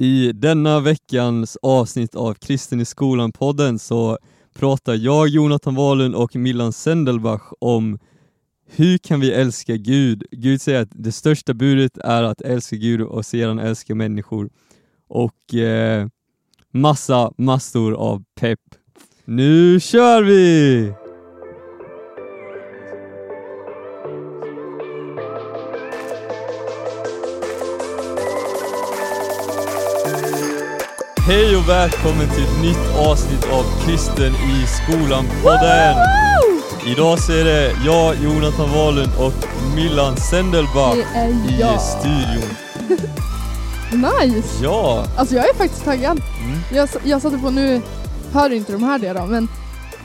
I denna veckans avsnitt av Kristen i skolan-podden så pratar jag, Jonathan Wahlund och Milan Sendelbach om hur kan vi älska Gud? Gud säger att det största budet är att älska Gud och sedan älska människor. Och eh, massa massor av pepp. Nu kör vi! Hej och välkommen till ett nytt avsnitt av Kristen i skolan-podden! Idag så är det jag, Jonathan Wahlund och Millan Sendelbach Det är i jag. studion. Nice! Ja! Alltså jag är faktiskt taggad. Mm. Jag, jag satte på, nu hör inte de här det då, men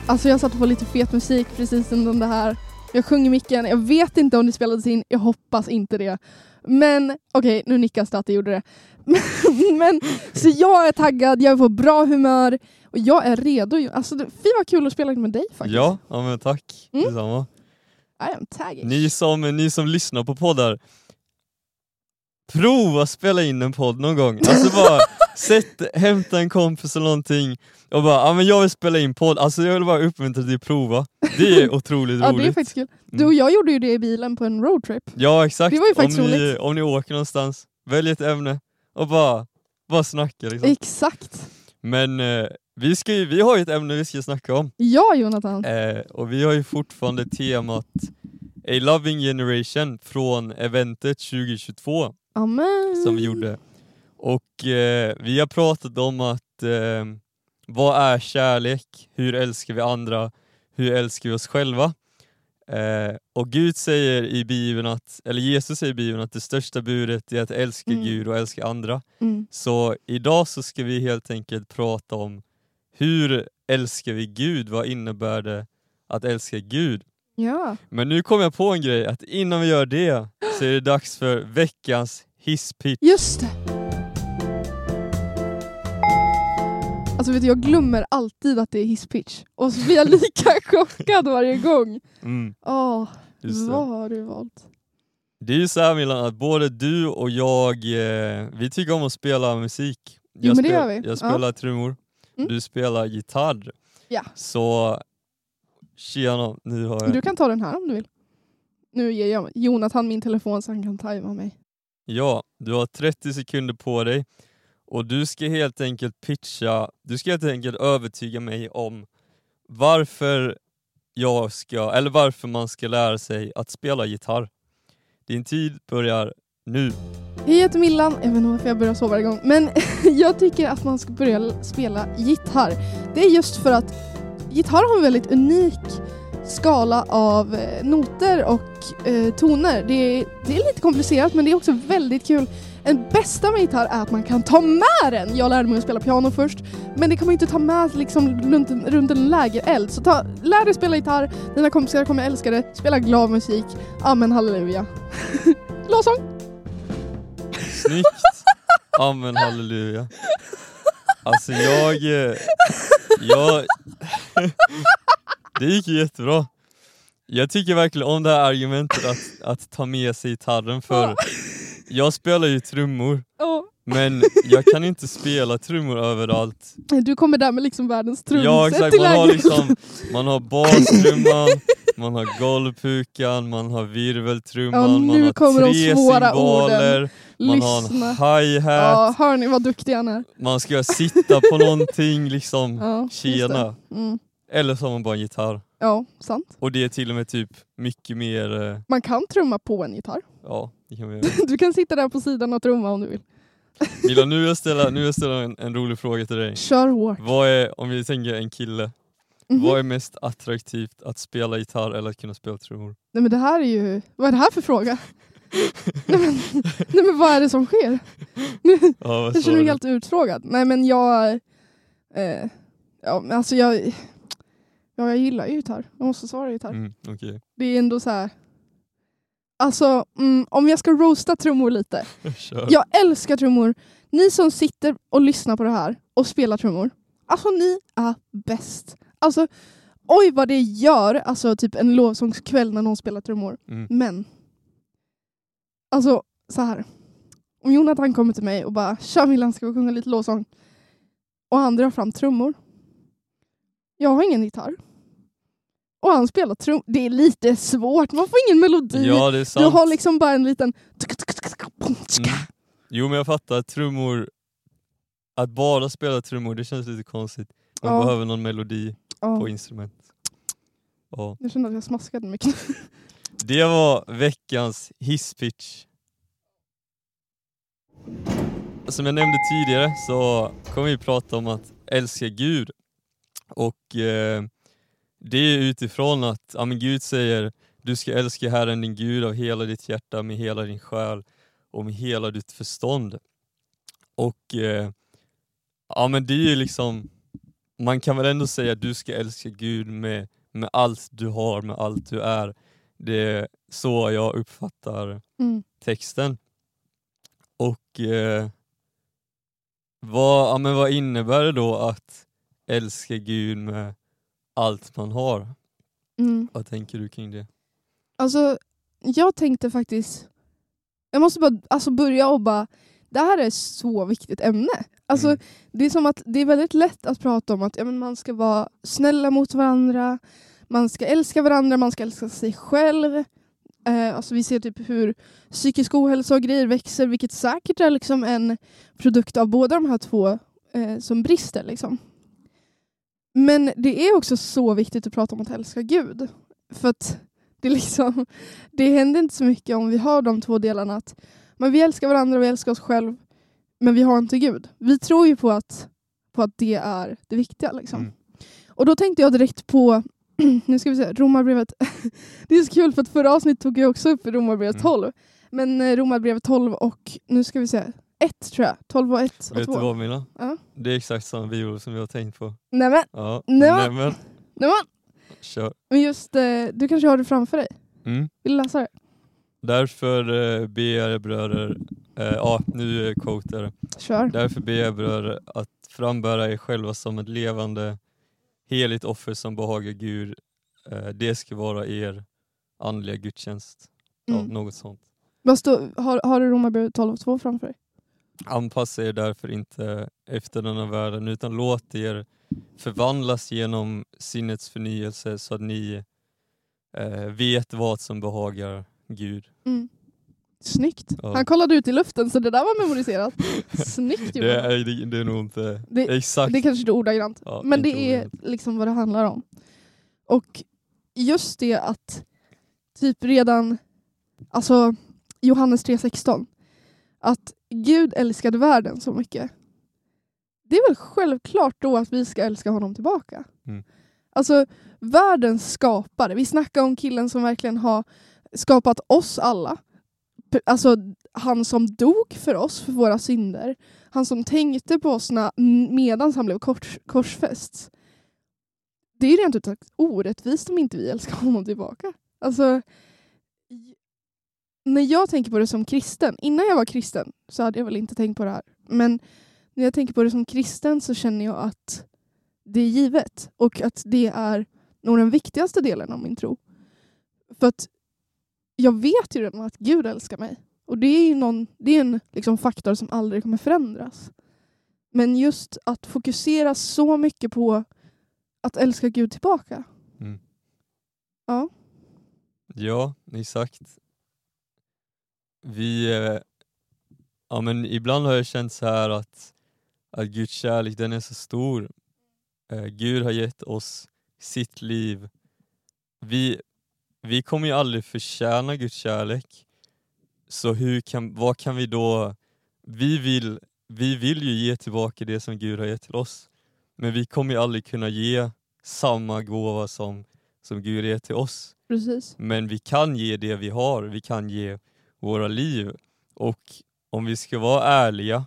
alltså jag satte på lite fet musik precis innan det här. Jag sjunger micken, jag vet inte om det spelades in, jag hoppas inte det. Men okej, nu nickas det att det gjorde det. Men, så jag är taggad, jag är på bra humör och jag är redo. Alltså, fy vad kul att spela med dig faktiskt. Ja, ja men tack Mm. detsamma. I am tagged. Ni som, ni som lyssnar på poddar, prova spela in en podd någon gång. Alltså bara sätt, hämta en kompis eller någonting och bara, ja men jag vill spela in podd. Alltså jag vill bara uppmuntra dig att prova. Det är otroligt Ja, roligt. det är faktiskt kul. Du och jag gjorde ju det i bilen på en roadtrip. Ja exakt, Det var ju faktiskt om, ni, roligt. om ni åker någonstans, välj ett ämne och bara, bara snacka liksom. Exakt. Men eh, vi, ska ju, vi har ju ett ämne vi ska snacka om Ja, Jonathan. eh, och vi har ju fortfarande temat A Loving Generation från eventet 2022 Amen. som vi gjorde. Och eh, vi har pratat om att eh, vad är kärlek? Hur älskar vi andra? Hur älskar vi oss själva? Eh, och Gud säger i Bibeln att, eller Jesus säger i Bibeln att det största budet är att älska Mm. Gud och älska andra. Mm. Så idag så ska vi helt enkelt prata om hur älskar vi Gud? Vad innebär det att älska Gud? Ja. Men nu kom jag på en grej, att innan vi gör det så är det dags för veckans hisspitch. Just det! Alltså vet du, jag glömmer alltid att det är hisspitch. Och så blir jag lika chockad varje gång. Mm, det. vad har du valt? det är ju så här Milan, att både du och jag, eh, vi tycker om att spela musik. Jo, Jag, men det gör vi. jag Ja. spelar trummor, Mm. du spelar gitarr. Ja. Så tjena, nu har jag... Du kan ta den här om du vill. Nu ger jag Jonathan min telefon så han kan tajma mig. Ja, du har 30 sekunder på dig och du ska helt enkelt pitcha, du ska helt enkelt övertyga mig om varför jag ska, eller varför man ska lära sig att spela gitarr. Din tid börjar nu. Hej Jag heter Millan, jag vet inte varför jag börjar så varje gång, men jag tycker att man ska börja spela gitarr. Det är just för att gitarr har en väldigt unik skala av eh, noter och eh, toner. Det är, det är lite komplicerat men det är också väldigt kul. En bästa med gitarr är att man kan ta med den. Jag lärde mig att spela piano först, men det kan man inte ta med liksom runt en, runt en lägereld. Så ta, lär dig spela gitarr, dina kompisar kommer älska det, spela glad musik. Amen halleluja. Lovsång! Snyggt! Amen halleluja. Alltså jag... eh, jag det gick ju jättebra. Jag tycker verkligen om det här argumentet att, att ta med sig gitarren för jag spelar ju trummor Ja. men jag kan inte spela trummor överallt. Du kommer där med liksom världens trumset Ja exakt, man har, liksom, man har bastrumman, man har golvpukan, man har virveltrumman, Ja, man har tre cymbaler, man har en hi-hat, Ja, hör ni vad duktig han är? man ska sitta på någonting liksom, Ja, tjena. Mm. Eller så har man bara en gitarr. Ja, sant. Och det är till och med typ mycket mer, eh, Man kan trumma på en gitarr. ja det kan vi göra. Du kan sitta där på sidan och trumma om du vill. Mila, nu vill jag ställa, nu vill jag ställa en, en rolig fråga till dig. Kör hårt. Vad är, om vi tänker en kille, Mhm. vad är mest attraktivt att spela gitarr eller att kunna spela trummor? Nej men det här är ju... Vad är det här för fråga? nej, men, nej men vad är det som sker? Ja, Jag känner mig helt utfrågad. Nej men jag... Eh, ja alltså jag... Ja jag gillar ju gitarr. Jag måste svara gitarr. Mm, okej. Det är ändå så här. Alltså, mm, om jag ska roasta trummor lite. Kör. Jag älskar trummor. Ni som sitter och lyssnar på det här och spelar trummor. Alltså ni är bäst. Alltså, oj vad det gör, alltså typ en lovsångskväll när någon spelar trummor. Mm. Men, alltså så här. om Jonathan kommer till mig och bara “Tja Millan, ska vi sjunga lite lovsång?” och han drar fram trummor. Jag har ingen gitarr. Och han spelar trummor. Det är lite svårt, man får ingen melodi. Ja, det är sant. du har liksom bara en liten... Mm. Jo men jag fattar, trummor, att bara spela trummor det känns lite konstigt. Man Ja. behöver någon melodi Ja, på instrument. Ja. jag kände att jag smaskade mycket. Det var veckans hisspitch. Som jag nämnde tidigare så kommer vi prata om att älska Gud. Och eh, det är utifrån att ja, men Gud säger du ska älska Herren din Gud av hela ditt hjärta, med hela din själ och med hela ditt förstånd. Och eh, ja men det är ju liksom, man kan väl ändå säga att du ska älska Gud med, med allt du har, med allt du är. Det är så jag uppfattar Mm. texten. Och eh, vad, ja, men vad innebär det då att älska Gud med allt man har? Mm. Vad tänker du kring det? Alltså, jag tänkte faktiskt... Jag måste bara alltså börja och bara... Det här är ett så viktigt ämne. Alltså, Mm. Det är som att det är väldigt lätt att prata om att ja, men man ska vara snälla mot varandra, man ska älska varandra, man ska älska sig själv. Eh, alltså vi ser typ hur psykisk ohälsa och grejer växer, vilket säkert är liksom en produkt av båda de här två eh, som brister. Liksom. Men det är också så viktigt att prata om att älska Gud. För att det, liksom, det händer inte så mycket om vi har de två delarna. Att, men vi älskar varandra och vi älskar oss själv, men vi har inte Gud. Vi tror ju på att, på att det är det viktiga. Liksom. Mm. Och då tänkte jag direkt på nu ska vi se, Romarbrevet. det är så kul för att förra avsnittet tog jag också upp Romarbrevet Mm. 12. Men eh, Romarbrevet 12 och nu ska vi se, 1 tror jag. 12 och 1 och Vet 2. du vad Milla? Ja. Det är exakt samma bibel som vi har tänkt på. Nämen, Ja. Nämen. Nämen. nämen. Kör. Men just, eh, du kanske har det framför dig? Mm. Vill du läsa det? Därför eh, ber jag er bröder, eh, ja nu är quote där. Kör. Därför ber jag bröder att frambära er själva som ett levande, heligt offer som behagar Gud. Eh, det ska vara er andliga gudstjänst. Ja, Mm. något sånt. Vad står, har, har du Romarbrevet 12 och 2 framför dig? Anpassa er därför inte efter denna världen utan låt er förvandlas genom sinnets förnyelse så att ni eh, vet vad som behagar Gud. Mm. Snyggt. Ja. Han kollade ut i luften så det där var memoriserat. Snyggt Det är, det, det är nog inte Det- exakt. Det kanske inte är ordagrant. Ja, Men inte det är ordagrant. liksom vad det handlar om. Och just det att typ redan, alltså Johannes 3.16, att Gud älskade världen så mycket. Det är väl självklart då att vi ska älska honom tillbaka. Mm. Alltså världens skapare, vi snackar om killen som verkligen har skapat oss alla. Alltså han som dog för oss, för våra synder. Han som tänkte på oss medan han blev kors, korsfäst. Det är rent ut sagt orättvist om inte vi älskar honom tillbaka. Alltså, när jag tänker på det som kristen, innan jag var kristen så hade jag väl inte tänkt på det här. Men när jag tänker på det som kristen så känner jag att det är givet och att det är nog den viktigaste delen av min tro. För att jag vet ju redan att Gud älskar mig. Och det är ju någon, det är en liksom faktor som aldrig kommer förändras. Men just att fokusera så mycket på att älska Gud tillbaka. Mm. Ja. Ja, exakt. Vi, eh, ja men ibland har jag känt så här att, att Guds kärlek den är så stor. Eh, Gud har gett oss sitt liv. Vi, vi kommer ju aldrig förtjäna Guds kärlek. Så hur kan, vad kan vi då, vi vill, vi vill ju ge tillbaka det som Gud har gett till oss. Men vi kommer ju aldrig kunna ge samma gåva som, som Gud gett till oss. Precis. Men vi kan ge det vi har, vi kan ge våra liv. Och om vi ska vara ärliga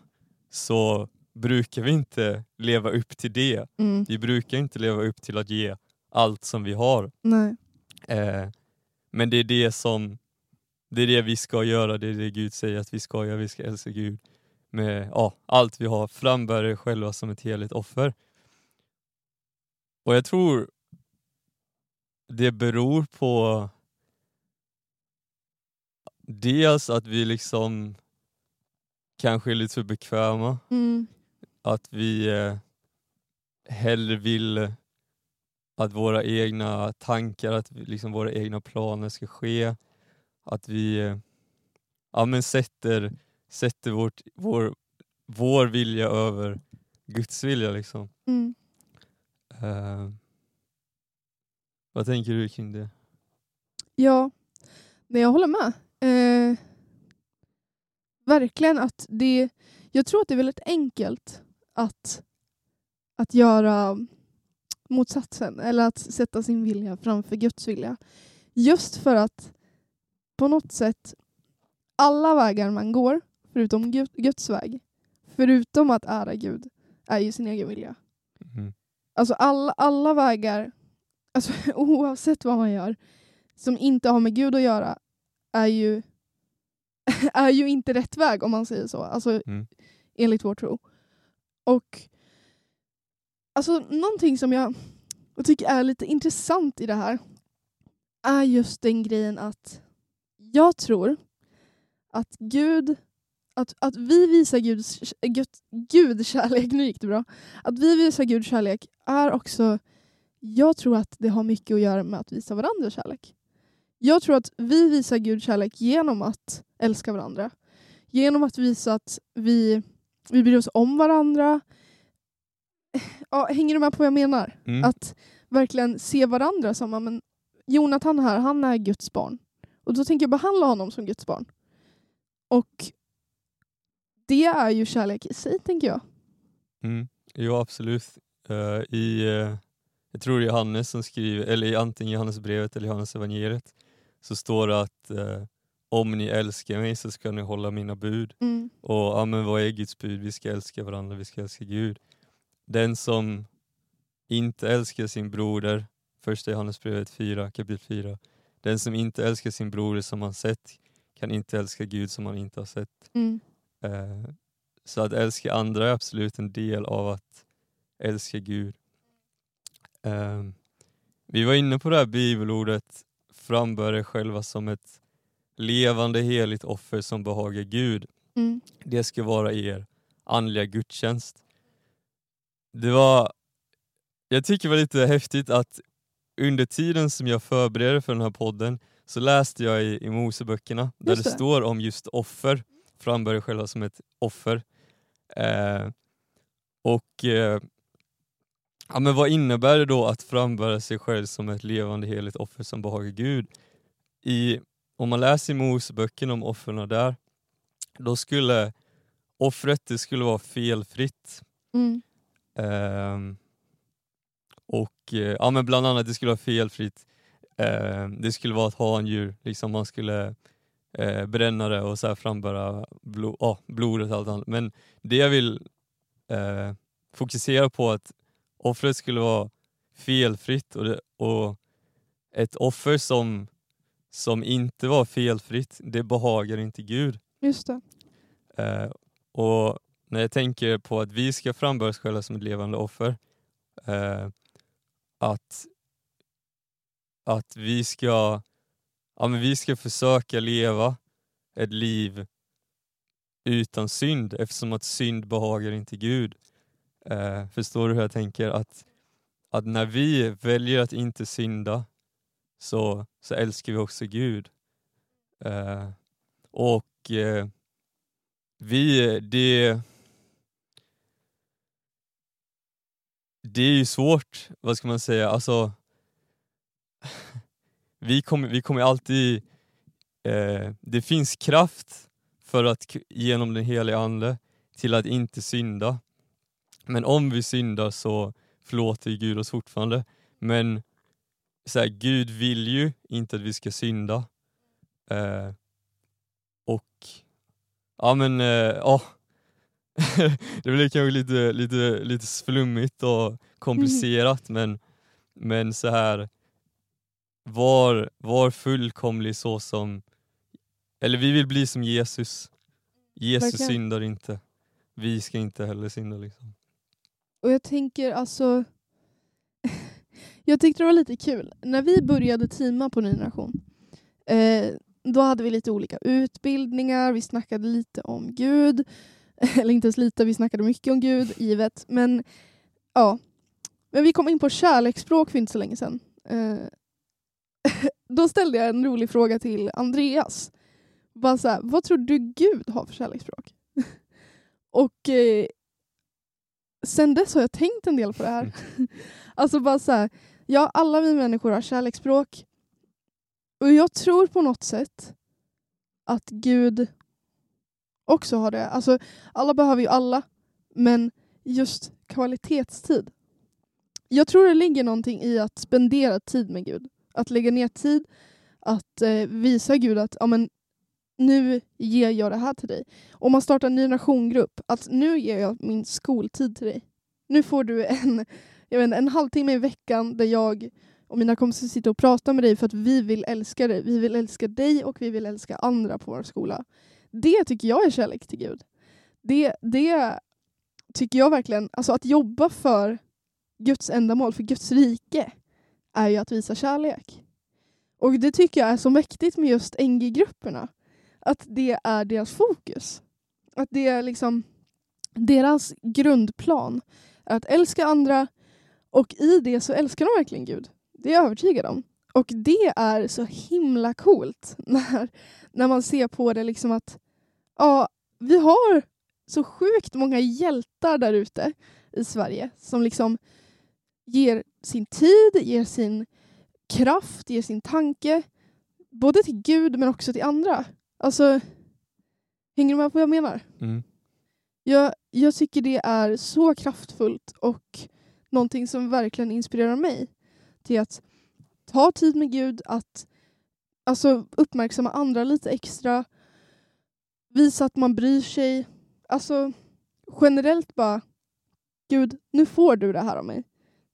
så brukar vi inte leva upp till det. Mm. Vi brukar inte leva upp till att ge allt som vi har. Eh, men det är det som det är det vi ska göra, det är det Gud säger att vi ska göra, vi ska älska Gud med ja, allt vi har, frambära er själva som ett heligt offer. Och jag tror det beror på dels att vi liksom kanske är lite för bekväma. Mm. Att vi eh, hellre vill att våra egna tankar, att liksom våra egna planer ska ske. Att vi eh, ja, men sätter, sätter vårt, vår, vår vilja över Guds vilja. Liksom. Mm. Eh, vad tänker du kring det? Ja, nej, jag håller med. Eh, verkligen att det... Jag tror att det är väldigt enkelt att, att göra motsatsen, eller att sätta sin vilja framför Guds vilja. Just för att på något sätt alla vägar man går, förutom Gud- Guds väg, förutom att ära Gud, är ju sin egen vilja. Mm. Alltså alla, alla vägar, alltså, oavsett vad man gör, som inte har med Gud att göra, är ju, är ju inte rätt väg om man säger så. Alltså, Mm. enligt vår tro. Och alltså, någonting som jag, jag tycker är lite intressant i det här är just den grejen att jag tror att Gud att, att vi visar Guds, Gud, Gud kärlek, nu gick det bra, att vi visar Gud kärlek är också, jag tror att det har mycket att göra med att visa varandra kärlek. Jag tror att vi visar Gud kärlek genom att älska varandra. Genom att visa att vi, vi bryr oss om varandra. Ja, hänger du med på vad jag menar? Mm. Att verkligen se varandra som, men Jonathan här, han är Guds barn. Och då tänker jag behandla honom som Guds barn. Och det är ju kärlek i sig, tänker jag. Mm. Jo absolut. Eh, I, eh, jag tror Johannes som skriver, eller i antingen Johannesbrevet eller Johannes evangeliet så står det att eh, om ni älskar mig så ska ni hålla mina bud. Mm. Och ja, men vad är Guds bud? Vi ska älska varandra, vi ska älska Gud. Den som inte älskar sin broder, första Johannesbrevet 4, kapitel 4. Den som inte älskar sin broder som han sett kan inte älska Gud som han inte har sett. Mm. Eh, så att älska andra är absolut en del av att älska Gud. Eh, vi var inne på det här bibelordet, frambör er själva som ett levande heligt offer som behagar Gud. Mm. Det ska vara er andliga gudstjänst. Det var, jag tycker det var lite häftigt att under tiden som jag förberedde för den här podden så läste jag i, i Moseböckerna där det det. står om just offer, frambär er själva som ett offer. Eh, och eh, ja, men vad innebär det då att frambära sig själv som ett levande heligt offer som behagar Gud? I, om man läser i Moseböckerna om offren där, då skulle offret det skulle vara felfritt. Mm. Ehm, och eh, ja, men bland annat det skulle vara felfritt. Ehm, det skulle vara ett handjur, liksom man skulle eh, bränna det och så här frambära blo ja, blodet och allt annat. Men det jag vill eh, fokusera på att offret skulle vara felfritt och, det, och ett offer som, som inte var felfritt, det behagar inte Gud. Just. Eh, och när jag tänker på att vi ska frambära oss själva som ett levande offer, eh, att, att vi ska, ja, men vi ska försöka leva ett liv utan synd eftersom att synd behagar inte Gud. Eh, förstår du hur jag tänker? Att, att när vi väljer att inte synda så, så älskar vi också Gud. Eh, och eh, vi, det... Det är ju svårt, vad ska man säga, alltså... Vi kommer, vi kommer alltid... Eh, det finns kraft för att genom den heliga Ande till att inte synda. Men om vi syndar så förlåter Gud oss fortfarande. Men så här, Gud vill ju inte att vi ska synda. Eh, och Ja men, eh, ja. det blir kanske lite, lite, lite flummigt och komplicerat men, men så här var, var fullkomlig så som, eller vi vill bli som Jesus. Jesus Verkligen. syndar inte. Vi ska inte heller synda liksom. Och jag tänker alltså... jag tyckte det var lite kul. När vi började teama på Ny Generation, eh, då hade vi lite olika utbildningar, vi snackade lite om Gud. Eller inte ens lite, vi snackade mycket om Gud, givet. Men ja. Men vi kom in på kärleksspråk för inte så länge sedan. Eh, då ställde jag en rolig fråga till Andreas. Bara så här, vad tror du Gud har för kärleksspråk? Och eh, sen dess har jag tänkt en del på det här. alltså bara så här, ja alla vi människor har kärleksspråk. Och jag tror på något sätt att Gud också har det. Alltså alla behöver ju alla, men just kvalitetstid. Jag tror det ligger någonting i att spendera tid med Gud. Att lägga ner tid, att eh, visa Gud att ja, men, nu ger jag det här till dig. Om man startar en ny nationgrupp, att nu ger jag min skoltid till dig. Nu får du en, jag vet, en halvtimme i veckan där jag och mina kompisar sitter och pratar med dig för att vi vill älska dig. Vi vill älska dig och vi vill älska andra på vår skola. Det tycker jag är kärlek till Gud. Det, det tycker jag verkligen, alltså att jobba för Guds ändamål, för Guds rike, är ju att visa kärlek. Och det tycker jag är så mäktigt med just NG-grupperna. Att det är deras fokus. Att det är liksom deras grundplan. Är att älska andra och i det så älskar de verkligen Gud. Det är jag övertygad om. Och det är så himla coolt när, när man ser på det liksom att ja, vi har så sjukt många hjältar där ute i Sverige som liksom ger sin tid, ger sin kraft, ger sin tanke både till Gud men också till andra. Alltså, hänger du med på vad jag menar? Mm. Jag, jag tycker det är så kraftfullt och någonting som verkligen inspirerar mig till att ta tid med Gud, att alltså, uppmärksamma andra lite extra, visa att man bryr sig. Alltså generellt bara, Gud, nu får du det här av mig.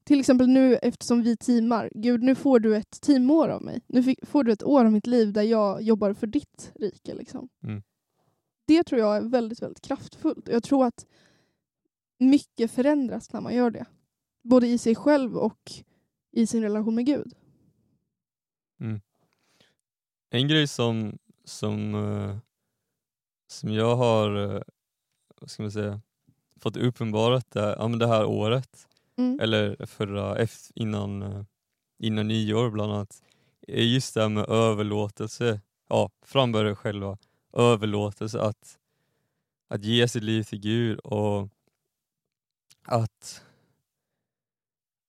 Till exempel nu eftersom vi teamar, Gud nu får du ett teamår av mig. Nu fick, får du ett år av mitt liv där jag jobbar för ditt rike. Liksom. Mm. Det tror jag är väldigt, väldigt kraftfullt. Jag tror att mycket förändras när man gör det. Både i sig själv och i sin relation med Gud. Mm. En grej som, som, uh, som jag har uh, vad ska man säga, fått uppenbarat det, ja, men det här året, Mm. eller förra, innan, eh, innan nyår bland annat, eh, just det här med överlåtelse, ja, frambörja själva, överlåtelse, att, att ge sitt liv till Gud och att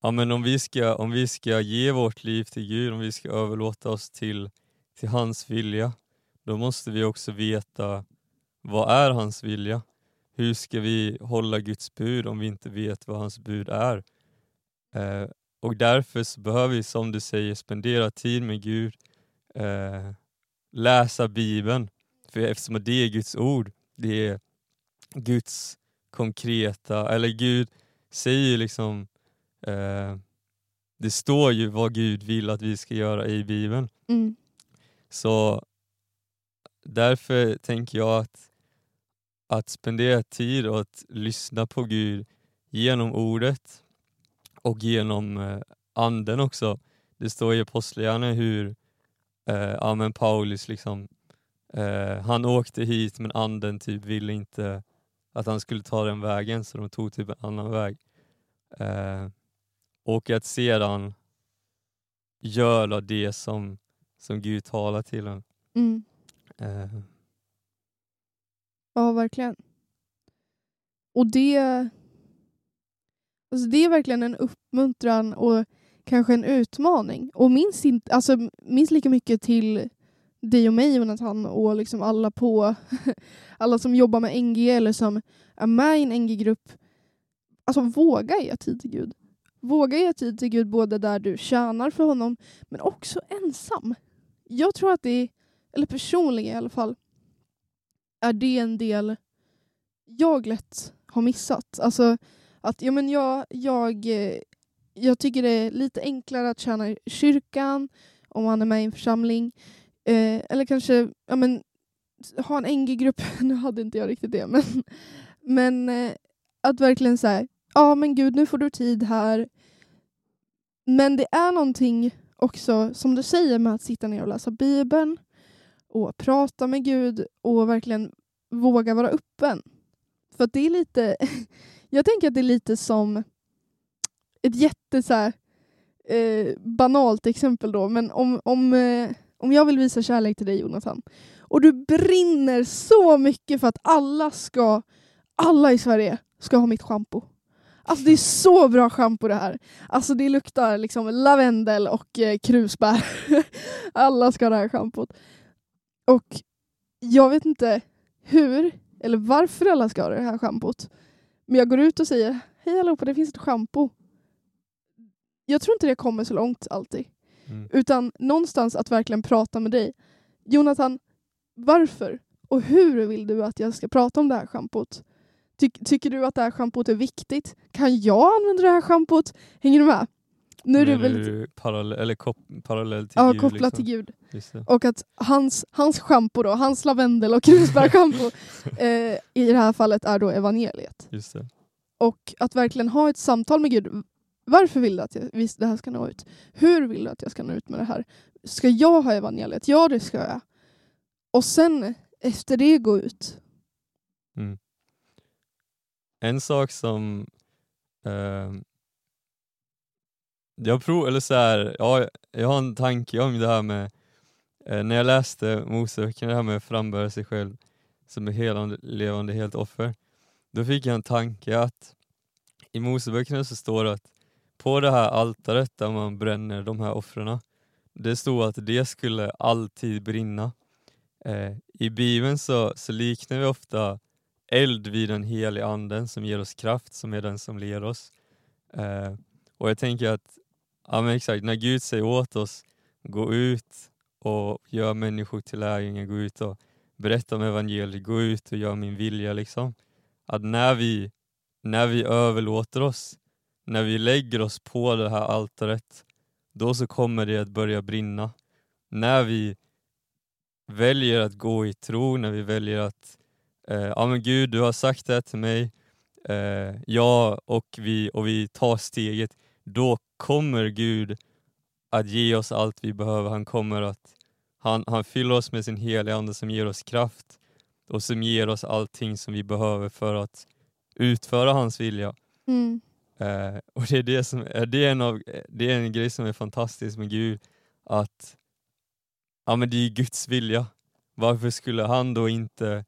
ja, men om, vi ska, om vi ska ge vårt liv till Gud, om vi ska överlåta oss till, till hans vilja, då måste vi också veta vad är hans vilja? Hur ska vi hålla Guds bud om vi inte vet vad hans bud är? Eh, och därför behöver vi, som du säger, spendera tid med Gud, eh, läsa Bibeln, för eftersom det är Guds ord, det är Guds konkreta, eller Gud säger ju liksom Eh, det står ju vad Gud vill att vi ska göra i Bibeln. Mm. Så därför tänker jag att, att spendera tid och att lyssna på Gud genom ordet och genom eh, anden också. Det står i Apostlagärningarna hur eh, amen, Paulus liksom, eh, han åkte hit men anden typ ville inte att han skulle ta den vägen så de tog typ en annan väg. Eh, och att sedan göra det som, som Gud talar till en. Mm. Eh, Ja, verkligen. Och det, alltså det är verkligen en uppmuntran och kanske en utmaning. Och minst, inte, alltså, minst lika mycket till dig och mig Jonathan och liksom alla på alla som jobbar med NG eller som är med i en NG-grupp. Alltså våga ge tid till Gud. Våga ge tid till Gud både där du tjänar för honom men också ensam. Jag tror att det är, eller personligen i alla fall, är det en del jag lätt har missat. Alltså att ja, men jag, jag, eh, jag tycker det är lite enklare att tjäna i kyrkan om man är med i en församling. Eh, eller kanske ja, men, ha en NG-grupp. nu hade inte jag riktigt det. Men, men eh, att verkligen säga ja men gud nu får du tid här. Men det är någonting också som du säger med att sitta ner och läsa Bibeln och prata med Gud och verkligen våga vara öppen. För att det är lite, jag tänker att det är lite som ett jätte så här, eh, banalt exempel då, men om, om, eh, om jag vill visa kärlek till dig Jonathan och du brinner så mycket för att alla ska, alla i Sverige ska ha mitt schampo. Alltså det är så bra schampo det här. Alltså det luktar liksom lavendel och eh, krusbär. alla ska ha det här schampot. Och jag vet inte hur eller varför alla ska ha det här schampot. Men jag går ut och säger hej allihopa, det finns ett schampo. Jag tror inte det kommer så långt alltid. Mm. Utan någonstans att verkligen prata med dig. Jonathan, varför och hur vill du att jag ska prata om det här schampot? Ty tycker du att det här schampot är viktigt? Kan jag använda det här schampot? Hänger du med? Nu är det Menar väldigt du parallell, eller kop, parallell till ja, Gud? kopplat liksom? till Gud. Och att hans, hans schampo då, hans lavendel och krusbärschampo eh, i det här fallet är då evangeliet. Och att verkligen ha ett samtal med Gud. Varför vill du att jag, visst, det här ska nå ut? Hur vill du att jag ska nå ut med det här? Ska jag ha evangeliet? Ja, det ska jag. Och sen efter det gå ut. Mm. En sak som eh, jag prov, eller så här, ja, jag har en tanke om det här med eh, när jag läste Moseböckerna, det här med att frambära sig själv som är helande, levande, helt offer. Då fick jag en tanke att i Moseböckerna så står det att på det här altaret där man bränner de här offren, det stod att det skulle alltid brinna. Eh, I Bibeln så, så liknar vi ofta eld vid den heliga anden som ger oss kraft, som är den som leder oss. Eh, och jag tänker att, ja men exakt, när Gud säger åt oss, gå ut och gör människor till lärjungar, gå ut och berätta om evangeliet, gå ut och gör min vilja liksom. Att när vi, när vi överlåter oss, när vi lägger oss på det här altaret, då så kommer det att börja brinna. När vi väljer att gå i tro, när vi väljer att eh, ja men Gud du har sagt det här till mig, eh, ja och vi, och vi tar steget, då kommer Gud att ge oss allt vi behöver. Han kommer att han, han fyller oss med sin heliga Ande som ger oss kraft och som ger oss allting som vi behöver för att utföra hans vilja. Mm. Eh, och det är, det, som, eh, det, är en av, det är en grej som är fantastisk med Gud, att ja, men det är Guds vilja. Varför skulle han då inte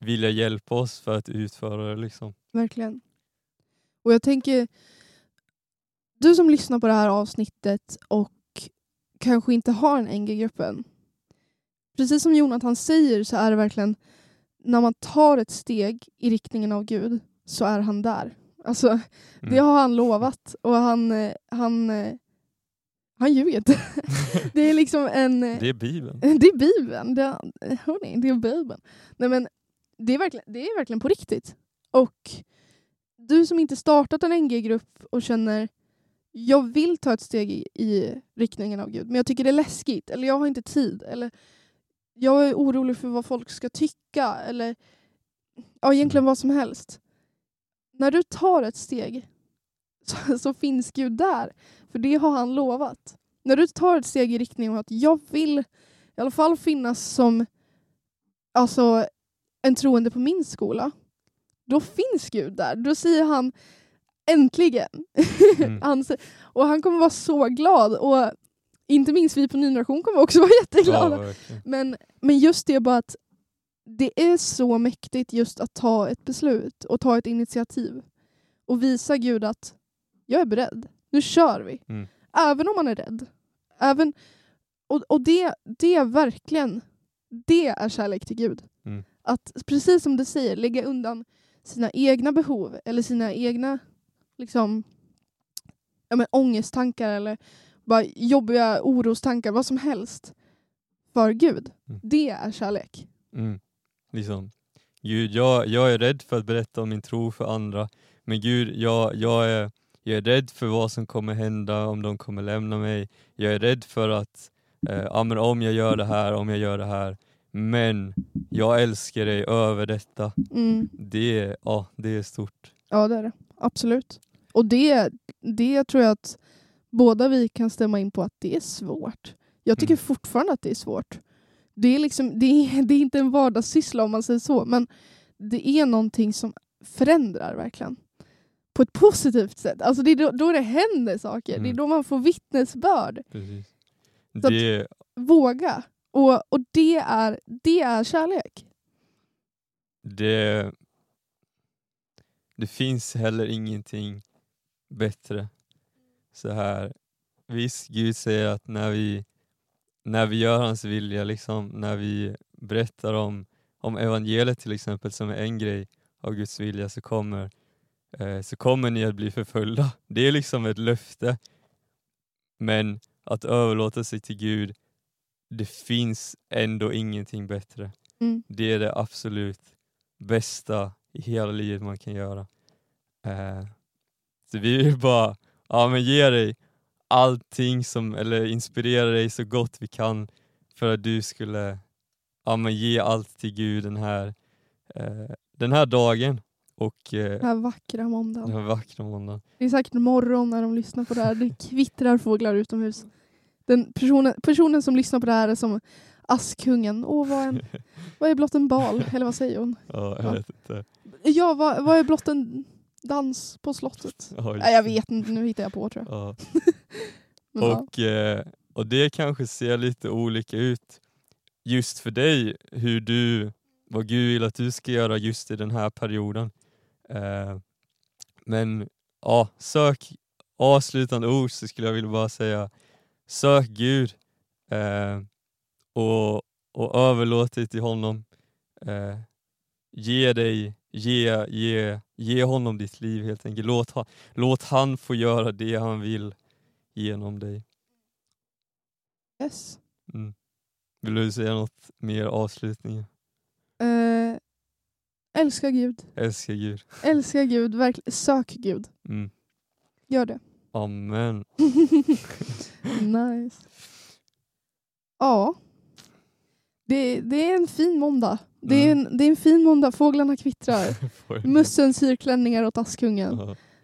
vilja hjälpa oss för att utföra det? Liksom? Verkligen. Och jag tänker, du som lyssnar på det här avsnittet och kanske inte har en NG-grupp än. Precis som Jonathan säger så är det verkligen när man tar ett steg i riktningen av Gud så är han där. Alltså, Det Mm. har han lovat och han, han, han ljuger inte. det är liksom en... Det är Bibeln. Det är Bibeln. Det, hörni, det är Bibeln. Nej, men det, är verkligen, det är verkligen på riktigt. Och du som inte startat en NG-grupp och känner jag vill ta ett steg i, i riktningen av Gud, men jag tycker det är läskigt, eller jag har inte tid, eller jag är orolig för vad folk ska tycka, eller ja, egentligen Mm. vad som helst. När du tar ett steg så, så finns Gud där, för det har han lovat. När du tar ett steg i riktning mot att jag vill i alla fall finnas som alltså, en troende på min skola, då finns Gud där. Då säger han äntligen. Mm. han, och han kommer vara så glad. Och inte minst vi på Ny Generation kommer också vara Ja, jätteglada. verkligen. Men, men just det bara att det är så mäktigt just att ta ett beslut och ta ett initiativ och visa Gud att jag är beredd. Nu kör vi. Mm. Även om man är rädd. Även, och och det, det är verkligen det är kärlek till Gud. Mm. Att precis som du säger, lägga undan sina egna behov eller sina egna liksom, ja, men, ångesttankar eller bara jobbiga orostankar, vad som helst för Gud. Mm. Det är kärlek. Mm. Liksom. Gud, jag, jag är rädd för att berätta om min tro för andra, men Gud, jag, jag, är, jag är rädd för vad som kommer hända, om de kommer lämna mig. Jag är rädd för att, eh, om jag gör det här, om jag gör det här, men jag älskar dig över detta. Mm. Det, är- ja, det är stort. Ja, det är det. Absolut. Och det, det tror jag att båda vi kan stämma in på att det är svårt. Jag tycker Mm. fortfarande att det är svårt. Det är, liksom, det, är, det är inte en vardagssyssla om man säger så, men det är någonting som förändrar verkligen. På ett positivt sätt. Alltså det är då, då det händer saker. Mm. Det är då man får vittnesbörd. Precis. Så att- Våga. Och, och det, är, det är kärlek. det, det finns heller ingenting bättre. Så här. Visst, Gud säger att när vi, när vi gör hans vilja, liksom, när vi berättar om, om evangeliet till exempel, som är en grej av Guds vilja, så kommer, eh, så kommer ni att bli förföljda. Det är liksom ett löfte. Men att överlåta sig till Gud, det finns ändå ingenting bättre. Mm. Det är det absolut bästa i hela livet man kan göra. Eh, vi vill bara ja, men ge dig allting som, eller inspirera dig så gott vi kan för att du skulle ja, men ge allt till Gud den här, eh, den här dagen och eh, Den här vackra måndagen. den här vackra måndagen. Det är säkert morgon när de lyssnar på det här. Det kvittrar fåglar utomhus. Den personen, personen som lyssnar på det här är som Askungen. Åh, vad, är en, vad är blott en bal? Eller vad säger hon? Ja, jag Ja. vet inte. Ja, vad, vad är blott en dans på slottet? Ja, Nej, jag vet inte, nu hittar jag på tror jag. Ja. Men, ja. Och, eh, och det kanske ser lite olika ut just för dig, hur du, vad Gud vill att du ska göra just i den här perioden. Eh, men ja, sök avslutande ord så skulle jag vilja bara säga sök Gud eh, och, och överlåt dig till honom. Eh, ge dig, ge, ge, ge honom ditt liv helt enkelt. Låt, ha, låt han få göra det han vill genom dig. Yes. Mm. Vill du säga något mer avslutning? Eh, älska Gud. Älskar Gud. Älska Gud. Verkligen. Sök Gud. Mm. Gör det. Amen. nice. Ja. Det, det är en fin måndag. Det är, Mm. en, det är en fin måndag. Fåglarna kvittrar. Mössen syr klänningar åt Askungen.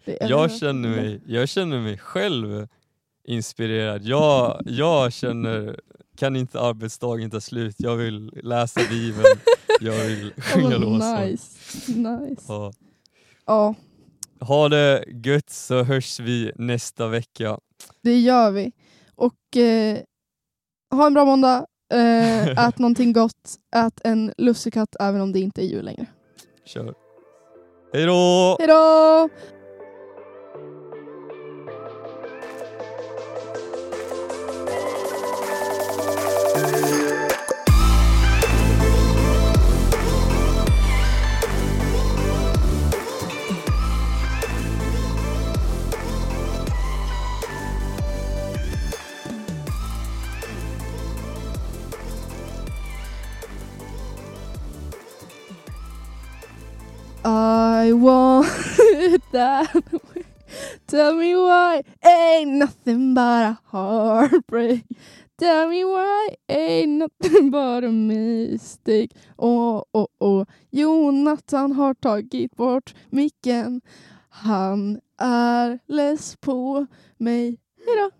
Är- Jag känner mig, jag känner mig själv inspirerad. Jag, jag känner, kan inte arbetsdagen ta slut? Jag vill läsa Bibeln, jag vill sjunga Oh, nice. nice. Ja. Ja, Ha det gött så hörs vi nästa vecka. det gör vi. Och eh, ha en bra måndag. Eh, ät någonting gott. Ät en lussekatt även om det inte är jul längre. Kör. Hej då! Hej då! I want it that way. Tell me why ain't nothing but a heartbreak. Tell me why ain't nothing but a mistake. Åh, åh, åh. Jonathan har tagit bort micken. Han är less på mig. Hejdå!